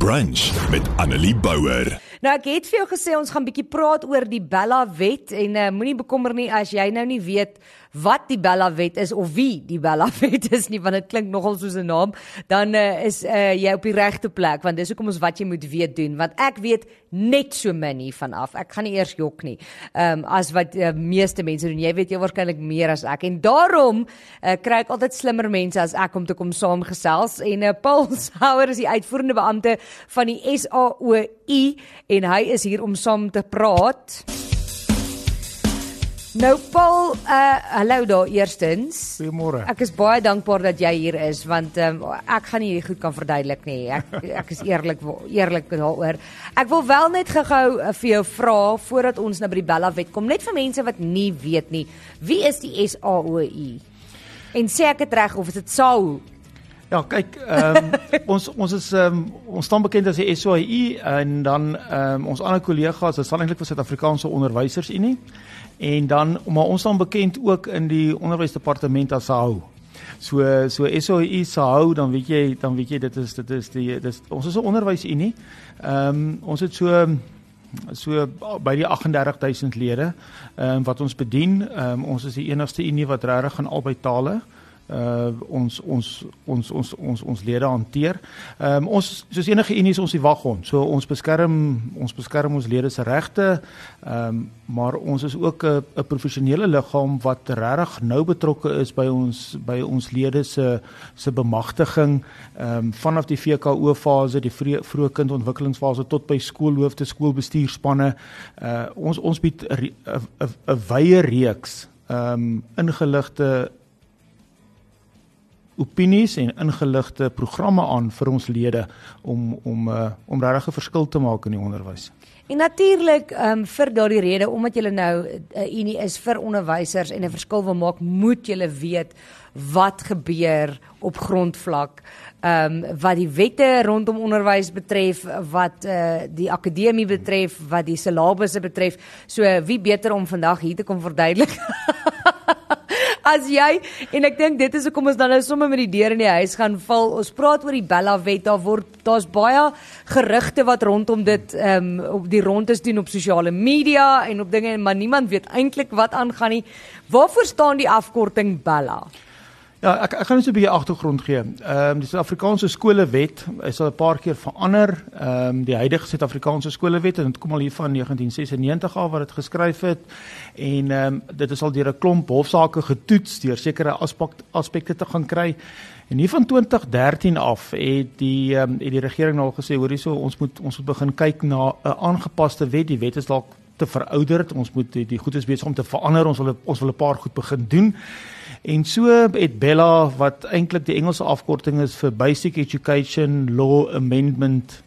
Brunch met Annelie Bouwer. Nou ek het vir jou gesê ons gaan bietjie praat oor die Bella wet en uh, moenie bekommer nie as jy nou nie weet wat die Bella wet is of wie die Bella wet is nie want dit klink nogal soos 'n naam dan uh, is uh, jy op die regte plek want dis hoekom ons wat jy moet weet doen want ek weet net so min hiervan af ek gaan nie eers jok nie um, as wat uh, meeste mense doen. Jy weet jy waarskynlik meer as ek. En daarom uh, kry ek altyd slimmer mense as ek om te kom saamgesels. En uh, Paul Sauer is die uitvoerende beampte van die SAOI en hy is hier om saam te praat. Nou Paul, uh hallo daar eerstens. Goeiemôre. Ek is baie dankbaar dat jy hier is want um, ek gaan nie goed kan verduidelik nie. Ek ek is eerlik eerlik daaroor. Ek wil wel net gou-gou uh, vir jou vra voordat ons nou by die Bella wet kom, net vir mense wat nie weet nie. Wie is die SAOI? En sê ek dit reg of is dit SAO? Ja, kyk, ehm um, ons ons is ehm um, ons staan bekend as die SAI en dan ehm um, ons ander kollegas is eintlik vir Suid-Afrikaanse Onderwysersunie en dan maar ons staan bekend ook in die onderwysdepartement as SAHU. So so SAI SAHU dan weet jy dan weet jy dit is dit is die dis ons is 'n onderwysunie. Ehm um, ons het so so by die 38000 lede ehm um, wat ons bedien. Ehm um, ons is die enigste unie wat regtig aan albei tale uh ons ons ons ons ons ons lede hanteer. Ehm um, ons soos enige unie is ons die waghond. So ons beskerm ons beskerm ons lede se regte. Ehm um, maar ons is ook 'n 'n professionele liggaam wat regtig nou betrokke is by ons by ons lede se se bemagtiging ehm um, vanaf die VKO fase, die vroeë kindontwikkelingsfase tot by skoolhoofde, skoolbestuurspanne. Uh ons ons bied 'n 'n wye reeks ehm um, ingeligte opinies en ingeligte programme aan vir ons lede om om uh, om regtig 'n verskil te maak in die onderwys. En natuurlik um, vir daardie rede omdat jy nou 'n uh, unie is vir onderwysers en 'n verskil wil maak, moet jy weet wat gebeur op grondvlak. Ehm um, wat die wette rondom onderwys betref, wat uh die akademie betref, wat die silabusse betref. So wie beter om vandag hier te kom verduidelik as jy en ek dink dit is hoekom ons dan nou sommer met die deur in die huis gaan val. Ons praat oor die Bella wet. Daar word daar's baie gerugte wat rondom dit ehm um, op die rondes doen op sosiale media en op dinge maar niemand weet eintlik wat aangaan nie. Waarvoor staan die afkorting Bella? Ja, ek ek gaan net so 'n bietjie agtergrond gee. Ehm um, die Suid-Afrikaanse skolewet is al 'n paar keer verander. Ehm um, die huidige Suid-Afrikaanse skolewet en dit kom al hier van 1996 af wat dit geskryf het en ehm um, dit is al deur 'n klomp hofsaake getoets deur sekere aspek, aspekte te gaan kry. En hier van 2013 af het die ehm um, het die regering nou gesê hoor hierso ons moet ons moet begin kyk na 'n aangepaste wet. Die wet is dalk te verouderd. Ons moet die, die goed is besig om te verander. Ons wil ons wil 'n paar goed begin doen. En so het Bella wat eintlik die Engelse afkorting is vir Basic Education Law Amendment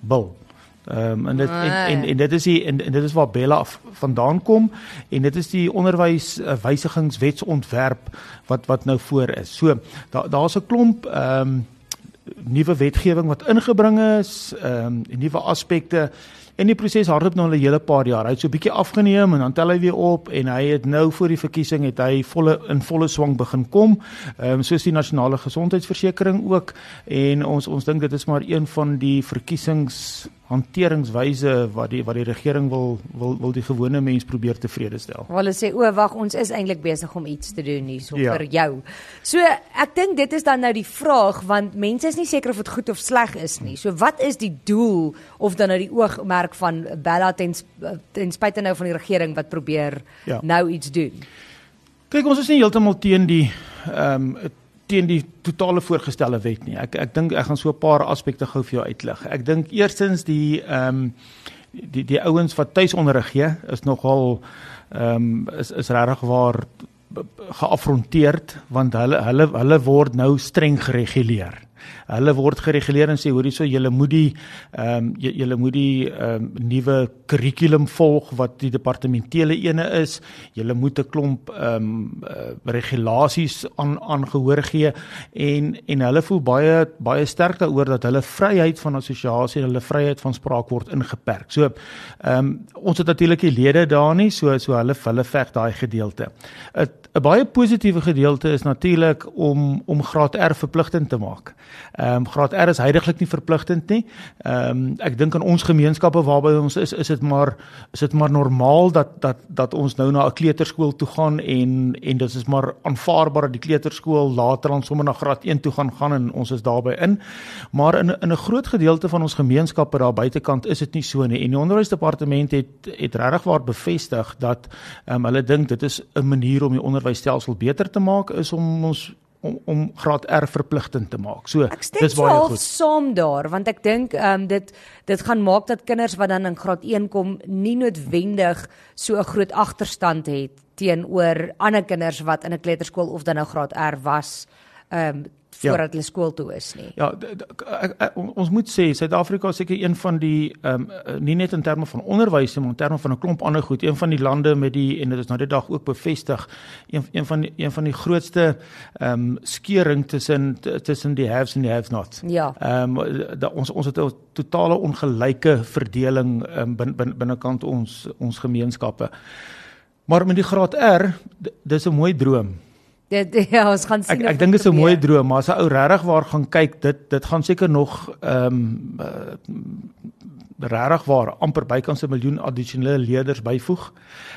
Bill. Ehm um, en dit en, en en dit is die en, en dit is waar Bella vandaan kom en dit is die onderwys uh, wysigingswetsontwerp wat wat nou voor is. So daar daar's 'n klomp ehm um, nuwe wetgewing wat ingebring is, ehm um, nuwe aspekte En die proses hardloop nou al 'n hele paar jaar. Hy het so 'n bietjie afgeneem en dan tel hy weer op en hy het nou voor die verkiesing het hy volle in volle swang begin kom. Ehm um, soos die nasionale gesondheidsversekering ook en ons ons dink dit is maar een van die verkiesings hanteringswyse wat die wat die regering wil wil wil die gewone mens probeer tevrede stel. Hulle sê o, wag, ons is eintlik besig om iets te doen hier so ja. vir jou. So ek dink dit is dan nou die vraag want mense is nie seker of dit goed of sleg is nie. So wat is die doel of dan nou die oogmerk van Bella ten ten spyte nou van die regering wat probeer ja. nou iets doen? Kyk, ons is nie heeltemal teen die ehm um, teen die totale voorgestelde wet nie. Ek ek dink ek gaan so 'n paar aspekte gou vir jou uitlig. Ek dink eerstens die ehm um, die die ouens wat tuisonderrig gee is nogal ehm um, is is regtig waar geafronteerd want hulle hulle hulle word nou streng gereguleer. Hulle word gereguleer en sê hoor hierso julle moet die ehm um, julle moet die ehm um, nuwe kurrikulum volg wat die departementele ene is. Julle moet 'n klomp ehm um, uh, regulasies aan aangehoor gee en en hulle voel baie baie sterk daaroor dat hulle vryheid van assosiasie en hulle vryheid van spraak word ingeperk. So ehm um, ons het natuurlik die lede daar nie so so hulle hulle veg daai gedeelte. 'n 'n baie positiewe gedeelte is natuurlik om om graad R verpligtend te maak. Ehm um, graad R is heidaglik nie verpligtend nie. Ehm um, ek dink aan ons gemeenskappe waarby ons is, is dit maar is dit maar normaal dat dat dat ons nou na 'n kleuterskool toe gaan en en dit is maar aanvaarbaar dat die kleuterskool later dan sommer na graad 1 toe gaan gaan en ons is daarbey in. Maar in in 'n groot gedeelte van ons gemeenskappe daar buitekant is dit nie so nie. En die onderwysdepartement het het regtig waar bevestig dat ehm um, hulle dink dit is 'n manier om die onderwysstelsel beter te maak is om ons om om graad R verpligtend te maak. So dis baie goed. Ek stem saam daar want ek dink ehm um, dit dit gaan maak dat kinders wat dan in graad 1 kom nie noodwendig so 'n groot agterstand het teenoor ander kinders wat in 'n kleuterskool of dan nou graad R was ehm um, Ja. voordat ja. hulle skool toe is nie. Ja, ek, ek, ons moet sê Suid-Afrika is seker een van die ehm um, nie net in terme van onderwys maar in terme van 'n klomp ander goed, een van die lande met die en dit is nou die dag ook bevestig, een een van die, een van die grootste ehm um, skering tussen tussen die haves en die have-nots. Ja. Ehm um, ons ons het 'n totale ongelyke verdeling ehm um, binne bin, binnekant ons ons gemeenskappe. Maar met die graad R, dis 'n mooi droom. Dit ja, ons gaan sien. Ek ek dink dit is 'n mooi droom, maar as 'n ou regtig waar gaan kyk, dit dit gaan seker nog ehm um, uh, regtig waar amper bykans 'n miljoen addisionele leerders byvoeg.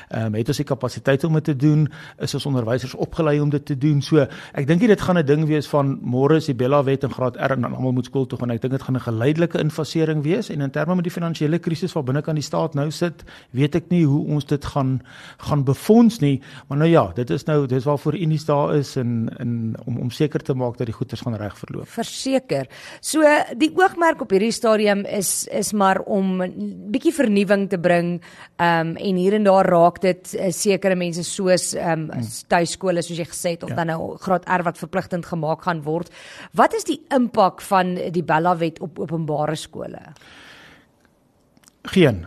Ehm um, het ons die kapasiteit om dit te doen? Is ons onderwysers opgelei om dit te doen? So, ek dink dit gaan 'n ding wees van môre is die Bella wet in graad R en dan almal moet skool toe gaan. Ek dink dit gaan 'n geleidelike infasering wees en in terme met die finansiële krisis wat binne kan die staat nou sit, weet ek nie hoe ons dit gaan gaan befonds nie, maar nou ja, dit is nou dis waarvoor Unis daar is en in om om seker te maak dat die goederes gaan reg verloop. Verseker. So die oogmerk op hierdie stadium is is maar om 'n bietjie vernuwing te bring. Ehm um, en hier en daar raak dit uh, sekere mense soos ehm um, tuiskole soos jy gesê het of ja. dan nou graad R wat verpligtend gemaak gaan word. Wat is die impak van die Bella wet op openbare skole? Geen.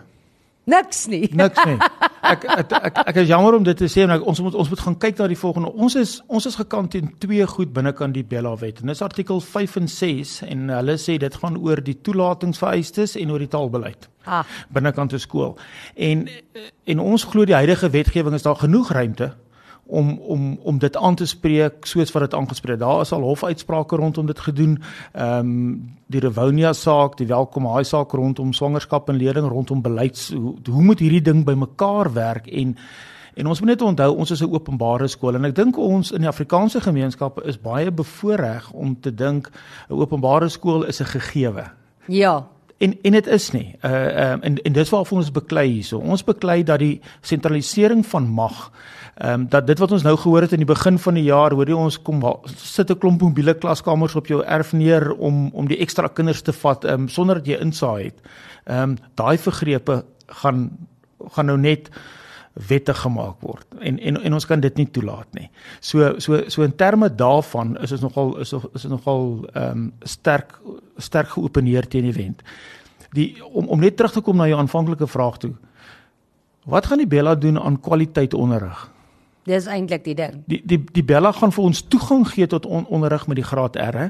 Niks nie. Niks nie. Ek ek ek, ek is jammer om dit te sê en ek, ons moet ons moet gaan kyk na die volgende. Ons is ons is gekant teen twee goed binnekant die Bella wet. En dis artikel 5 en 6 en hulle sê dit gaan oor die toelatingsvereistes en oor die taalbeleid. Ah. Binnekant 'n skool. En en ons glo die huidige wetgewing is daar genoeg ruimte om om om dit aan te spreek soos wat dit aangespreek. Daar is al hofuitsprake rondom dit gedoen. Ehm um, die Revonia saak, die Welkom Haai saak rondom swangerskap en leerding rondom beleids hoe, hoe moet hierdie ding bymekaar werk en en ons moet net onthou ons is 'n openbare skool en ek dink ons in die Afrikaanse gemeenskappe is baie bevoordeel om te dink 'n openbare skool is 'n gegewe. Ja, en en dit is nie. Uh uh, en en dis waarvoor ons beklei hierso. Ons beklei dat die sentralisering van mag ehm um, dat dit wat ons nou gehoor het in die begin van die jaar, hoor jy ons kom sit 'n klomp mobiele klaskamers op jou erf neer om om die ekstra kinders te vat ehm um, sonder dat jy insaai het. Ehm um, daai vergrepe gaan gaan nou net wette gemaak word en en en ons kan dit nie toelaat nie. So so so in terme daarvan is dit nogal is is dit nogal ehm um, sterk sterk geopeneer teen die wend. Die om om net terug te kom na jou aanvanklike vraag toe. Wat gaan die Bella doen aan kwaliteit onderrig? Dis eintlik die ding. Die die die Bella gaan vir ons toegang gee tot on, onderrig met die graad R,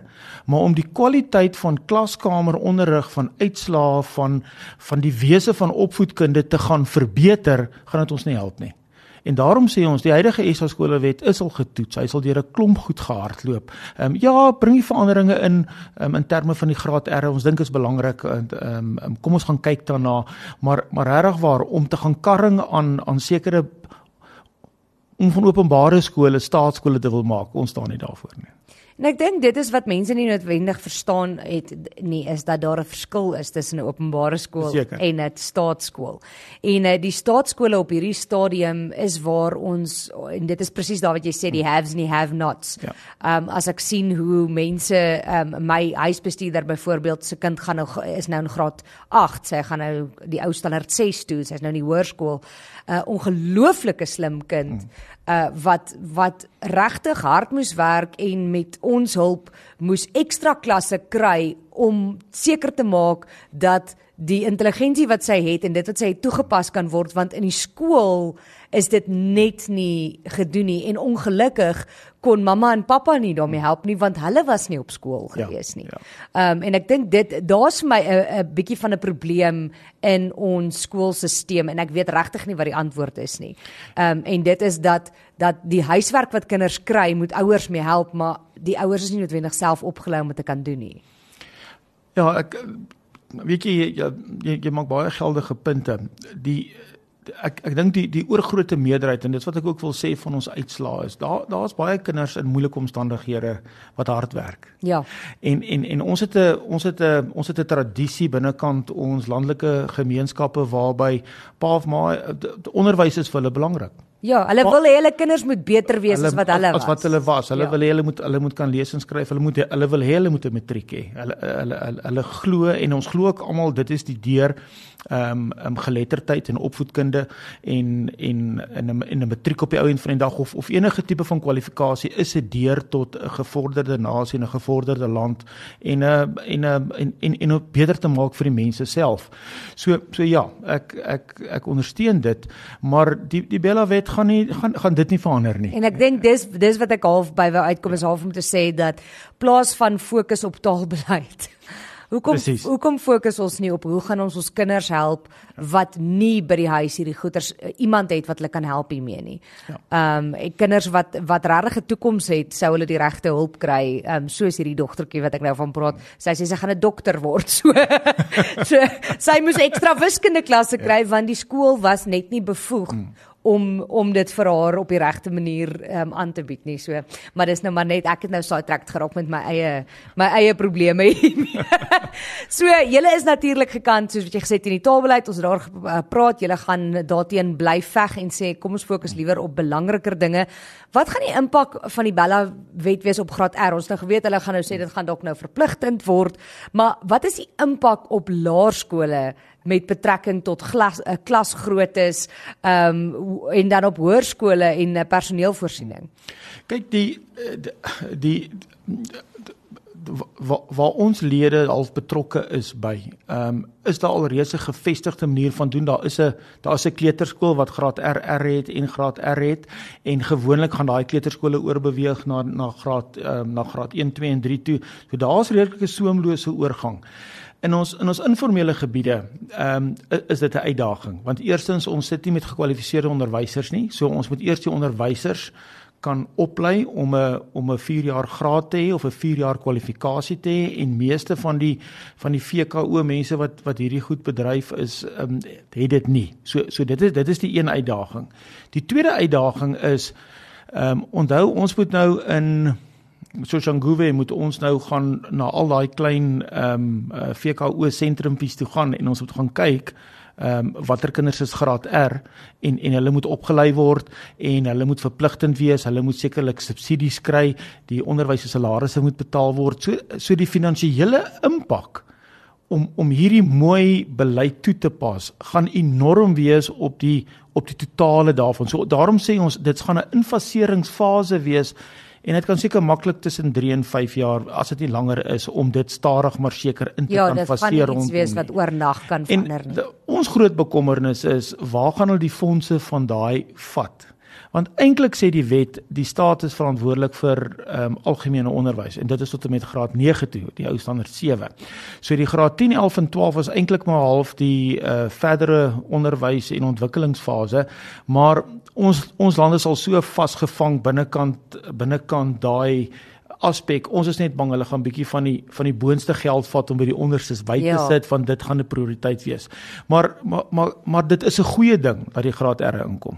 maar om die kwaliteit van klaskamer onderrig van uitslae van van die wese van opvoedkunde te gaan verbeter, gaan dit ons nie help nie. En daarom sê ons die huidige SA skolewet is al getoets. Hy sal deur 'n klomp goed gehardloop. Ehm um, ja, bring die veranderinge in um, in terme van die graad R. Ons dink is belangrik en ehm um, kom ons gaan kyk daarna, maar maar regtig waar om te gaan karring aan aan sekere om van openbare skole staatskole te wil maak. Ons staan nie daarvoor nie. En ek dink dit is wat mense nie noodwendig verstaan het nie is dat daar 'n verskil is tussen 'n openbare skool Zeker. en 'n staatskool. En uh, die staatskole op hierdie stadium is waar ons en dit is presies daar wat jy sê die haves and the have nots. Ja. Ehm um, as ek sien hoe mense ehm um, my huisbestuurder byvoorbeeld se kind gaan nou is nou in graad 8, sy gaan nou die ou standaard 6 toe, sy's nou in die hoërskool. 'n uh, Ongelooflike slim kind. Hmm uh wat wat regtig hard moes werk en met ons hulp moes ekstra klasse kry om seker te maak dat die intelligensie wat sy het en dit wat sy het toegepas kan word want in die skool is dit net nie gedoen nie en ongelukkig kon mamma en pappa nie daarmee help nie want hulle was nie op skool Ja, gewees nie. ja. Ehm um, en ek dink dit daar's vir my 'n 'n bietjie van 'n probleem in ons skoolstelsel en ek weet regtig nie wat die antwoord is nie. Ehm um, en dit is dat dat die huiswerk wat kinders kry moet ouers mee help maar die ouers is nie noodwendig self opgelei om dit te kan doen nie. Ja, ek weet jy jy, jy, jy maak baie geldige punte. Die ek ek dink die die oorgrootste meerderheid en dit wat ek ook wil sê van ons uitslae is daar daar's baie kinders in moeilike omstandighede wat hard werk. Ja. En en en ons het 'n ons het 'n ons het 'n tradisie binnekant ons landelike gemeenskappe waarby pa of ma onderwys is vir hulle belangrik. Ja, hulle Maar- wil hê hulle kinders moet beter wees as wat hulle was. as wat hulle was. Hulle Ja. wil hê hulle moet hulle moet kan lees en skryf. Hulle moet hulle wil hê hulle moet 'n matriek hê. Hulle hulle hulle, hulle glo en ons glo ook almal dit is die deur ehm um, um, geletterdheid en opvoedkunde en en in 'n in 'n matriek op die ou end van die dag of of enige tipe van kwalifikasie is 'n deur tot 'n gevorderde nasie en 'n gevorderde land en 'n en 'n en en en om beter te maak vir die mense self. So so ja, ek ek ek ondersteun dit, maar die die Bella wet gaan nie gaan gaan dit nie verander nie. En ek dink dis dis wat ek half by wou uitkom is half om te sê dat plaas van fokus op taalbeleid. Hoekom Presies. hoekom fokus ons nie op hoe gaan ons ons kinders help wat nie by die huis hierdie goeters uh, iemand het wat hulle kan help hiermee nie. Ehm um, kinders wat wat regtig 'n toekoms het, sou hulle die regte hulp kry, ehm um, soos hierdie dogtertjie wat ek nou van praat. Sy sê sy gaan 'n dokter word. So, so sy moes ekstra wiskunde klasse kry want die skool was net nie bevoeg om om dit vir haar op die regte manier um, aan te bied nie. So, maar dis nou maar net ek het nou sidetracked geraak met my eie my eie probleme hiermee. so, julle is natuurlik gekant soos wat jy gesê het in die taalbeleid, ons het daar ge- praat, julle gaan daarteen bly veg en sê kom ons fokus liewer op belangriker dinge. Wat gaan die impak van die Bella wet wees op graad R? Ons nou geweet hulle gaan nou sê dit gaan dalk nou verpligtend word, maar wat is die impak op laerskole met betrekking tot glas uh, klasgroottes ehm um, en dan op hoërskole en uh, personeelvoorsiening. Kyk die eh, die, die waar, waar ons lede al betrokke is by. Um, is daar al reeds 'n gevestigde manier van doen. Daar is 'n daar is 'n kleuterskool wat graad RR het en graad R het en gewoonlik gaan daai kleuterskole oorbeweeg na na graad um, na graad 1, 2 en 3 toe. So daar's redelike soemlose oorgang. In ons in ons informele gebiede ehm um, is dit 'n uitdaging want eerstens ons sit nie met gekwalifiseerde onderwysers nie. So ons moet eers die onderwysers kan oplei om 'n om 'n 4 jaar graad te hê of 'n 4 jaar kwalifikasie te hê en meeste van die van die VKO mense wat wat hierdie goed bedryf is um, het dit nie. So so dit is dit is die een uitdaging. Die tweede uitdaging is ehm um, onthou ons moet nou in Soshanguve moet ons nou gaan na al daai klein ehm um, uh, VKO sentrumpies toe gaan en ons moet gaan kyk ehm um, watter kinders is graad R en en hulle moet opgelei word en hulle moet verpligtend wees, hulle moet sekerlik subsidies kry, die onderwys se salarisse moet betaal word. So so die finansiële impak om om hierdie mooi beleid toe te pas gaan enorm wees op die op die totale daarvan. So daarom sê ons dit gaan 'n infaseringsfase wees en dit kan seker maklik tussen 3 en 5 jaar as dit nie langer is om dit stadig maar seker in te Ja, kan dit gaan faseer nie iets rondom wees wat oornag kan En verander nie. de, ons groot bekommernis is waar gaan hulle die fondse van daai vat? Want eintlik sê die wet die staat is verantwoordelik vir ehm um, algemene onderwys en dit is tot en met graad 9 toe, die ou standaard 7. So die graad 10, 11 en 12 is eintlik maar half die uh verdere onderwys en ontwikkelingsfase, maar ons ons land is al so vasgevang binnekant binnekant daai aspek. Ons is net bang hulle gaan bietjie van die van die boonste geld vat om by die onderstes by te Ja. sit van dit gaan 'n prioriteit wees. Maar maar maar maar dit is 'n goeie ding dat die graad R inkom.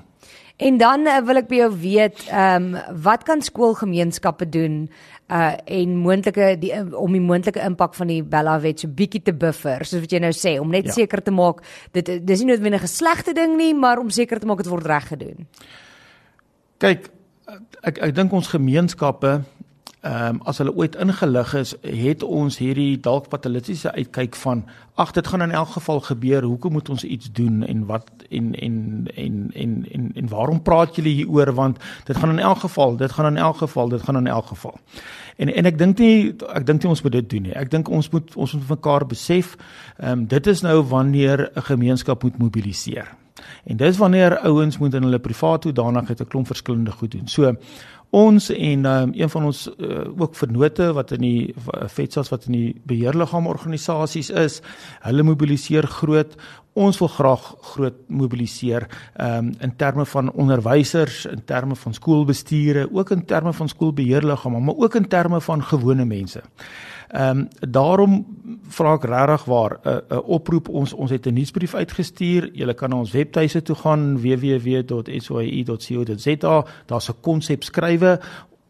En dan uh, wil ek by jou weet, ehm um, wat kan skoolgemeenskappe doen uh en moontlike die om die moontlike impak van die Bella wet so bietjie te buffer, soos wat jy nou sê, om net Ja. seker te maak dit dis nie noodwendig 'n slegte ding nie, maar om seker te maak dit word reg gedoen. Kyk, ek ek dink ons gemeenskappe ehm um, as hulle ooit ingelig is, het ons hierdie dalk patologiese uitkyk van ag dit gaan in elk geval gebeur. Hoekom moet ons iets doen en wat en en en en en, en waarom praat julle hieroor want dit gaan in elk geval, dit gaan in elk geval, dit gaan in elk geval. En en ek dink nie ek dink nie ons moet dit doen nie. Ek dink ons moet ons moet mekaar besef, ehm um, dit is nou wanneer 'n gemeenskap moet mobiliseer. En dis wanneer ouens moet in hulle privaat hoedanigheid 'n klomp verskillende goed doen. So ons en um, een van ons uh, ook vennote wat in die FETSAS wat in die beheerliggaam organisasies is, hulle mobiliseer groot. Ons wil graag groot mobiliseer um, in terme van onderwysers, in terme van skoolbestuure, ook in terme van skoolbeheerliggame, maar ook in terme van gewone mense. Ehm um, daarom vra ek regtig waar 'n uh, uh, oproep ons ons het 'n nuusbrief uitgestuur. Julle kan na ons webtuise toe gaan www.syi.co.za. Daar's 'n konsep skrywe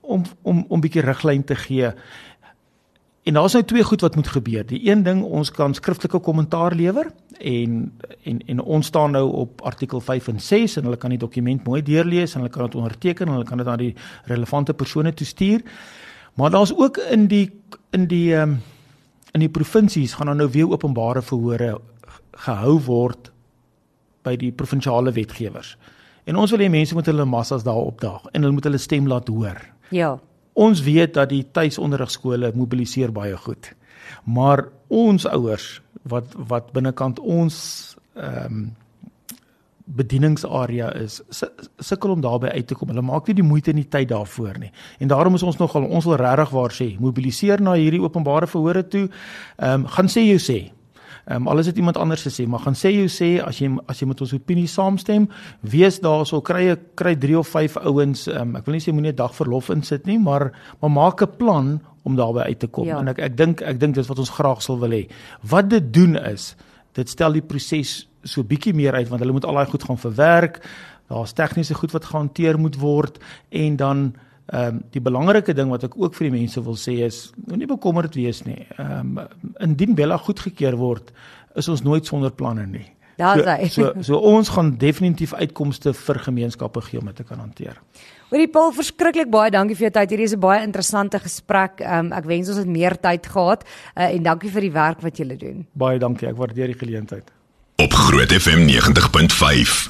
om om om 'n bietjie riglyn te gee. En daar's nou twee goed wat moet gebeur. Die een ding, ons kan skriftelike kommentaar lewer en en en ons staan nou op artikel 5 en 6 en hulle kan die dokument mooi deurlees en hulle kan dit onderteken en hulle kan dit aan die relevante persone toestuur. Maar daar's ook in die in die um, in die provinsies gaan daar nou weer openbare verhore gehou word by die provinsiale wetgewers. En ons wil hê mense moet hulle massas daar opdaag en hulle moet hulle stem laat hoor. Ja. Ons weet dat die tuisonderrigskole mobiliseer baie goed. Maar ons ouers wat wat binnekant ons ehm um, bedieningsarea is sukkel om daarby uit te kom. Hulle maak nie die moeite en die tyd daarvoor nie. En daarom is ons nogal ons wil regtig waar sê, mobiliseer na hierdie openbare verhore toe. Ehm um, gaan sê jou sê. Ehm um, alles het iemand anders gesê, maar gaan sê jou sê as jy as jy met ons opinie saamstem, wees daar sou kry kry 3 of 5 ouens, ehm um, ek wil nie sê moenie 'n dag verlof insit nie, maar maar maak 'n plan om daarby uit te kom. Ja. En ek ek dink ek dink dit is wat ons graag sal wil hê. Wat dit doen is dit stel die proses so bietjie meer uit want hulle moet al daai goed gaan verwerk. Daar's tegniese goed wat gehanteer moet word en dan ehm um, die belangrike ding wat ek ook vir die mense wil sê is moenie bekommerd wees nie. Ehm um, indien Bella goedgekeur word, is ons nooit sonder planne nie. Daar's hy. So, so so ons gaan definitief uitkomste vir gemeenskappe gee om dit te kan hanteer. Hoorie Paul, verskriklik baie dankie vir jou tyd. Hierdie is 'n baie interessante gesprek. Um, ek wens ons het meer tyd gehad uh, en dankie vir die werk wat julle doen. Baie dankie. Ek waardeer die geleentheid. Op Groot FM 90.5